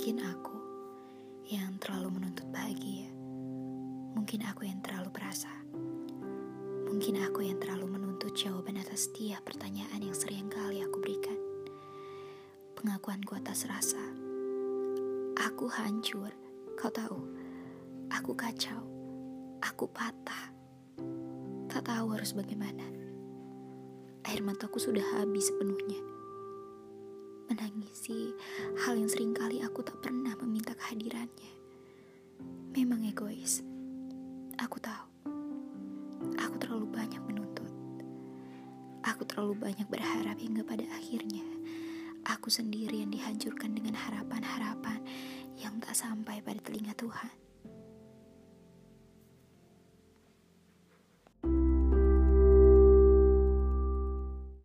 Mungkin aku yang terlalu menuntut bahagia. Mungkin aku yang terlalu berasa. Mungkin aku yang terlalu menuntut jawaban atas setiap pertanyaan yang sering kali aku berikan. Pengakuan ku atas rasa. Aku hancur, kau tahu. Aku kacau. Aku patah. Tak tahu harus bagaimana. Air mataku sudah habis sepenuhnya. Menangisi hal yang sering kali Aku tahu. Aku terlalu banyak menuntut. Aku terlalu banyak berharap hingga pada akhirnya aku sendiri yang dihancurkan dengan harapan-harapan yang tak sampai pada telinga Tuhan.